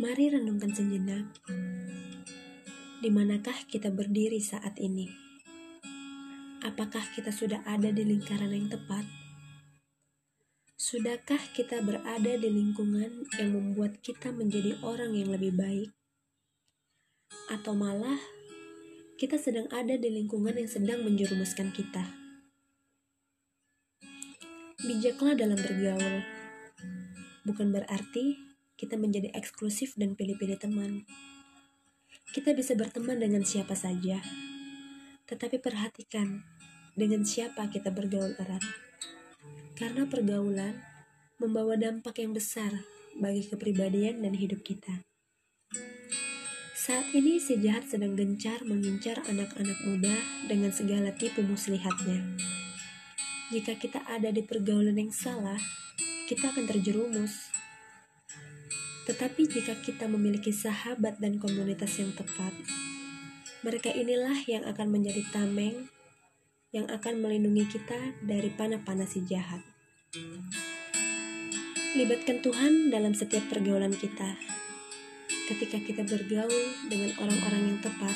Mari renungkan sejenak. Di manakah kita berdiri saat ini? Apakah kita sudah ada di lingkaran yang tepat? Sudahkah kita berada di lingkungan yang membuat kita menjadi orang yang lebih baik? Atau malah kita sedang ada di lingkungan yang sedang menjerumuskan kita? Bijaklah dalam bergaul. Bukan berarti kita menjadi eksklusif dan pilih-pilih teman. Kita bisa berteman dengan siapa saja, tetapi perhatikan dengan siapa kita bergaul erat. Karena pergaulan membawa dampak yang besar bagi kepribadian dan hidup kita. Saat ini si jahat sedang gencar mengincar anak-anak muda dengan segala tipu muslihatnya. Jika kita ada di pergaulan yang salah, kita akan terjerumus tetapi jika kita memiliki sahabat dan komunitas yang tepat, mereka inilah yang akan menjadi tameng yang akan melindungi kita dari panah-panah si jahat. Libatkan Tuhan dalam setiap pergaulan kita. Ketika kita bergaul dengan orang-orang yang tepat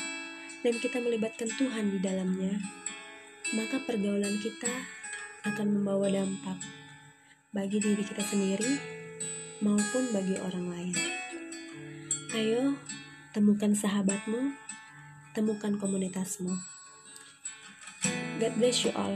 dan kita melibatkan Tuhan di dalamnya, maka pergaulan kita akan membawa dampak bagi diri kita sendiri maupun bagi orang lain. Ayo, temukan sahabatmu, temukan komunitasmu. God bless you all.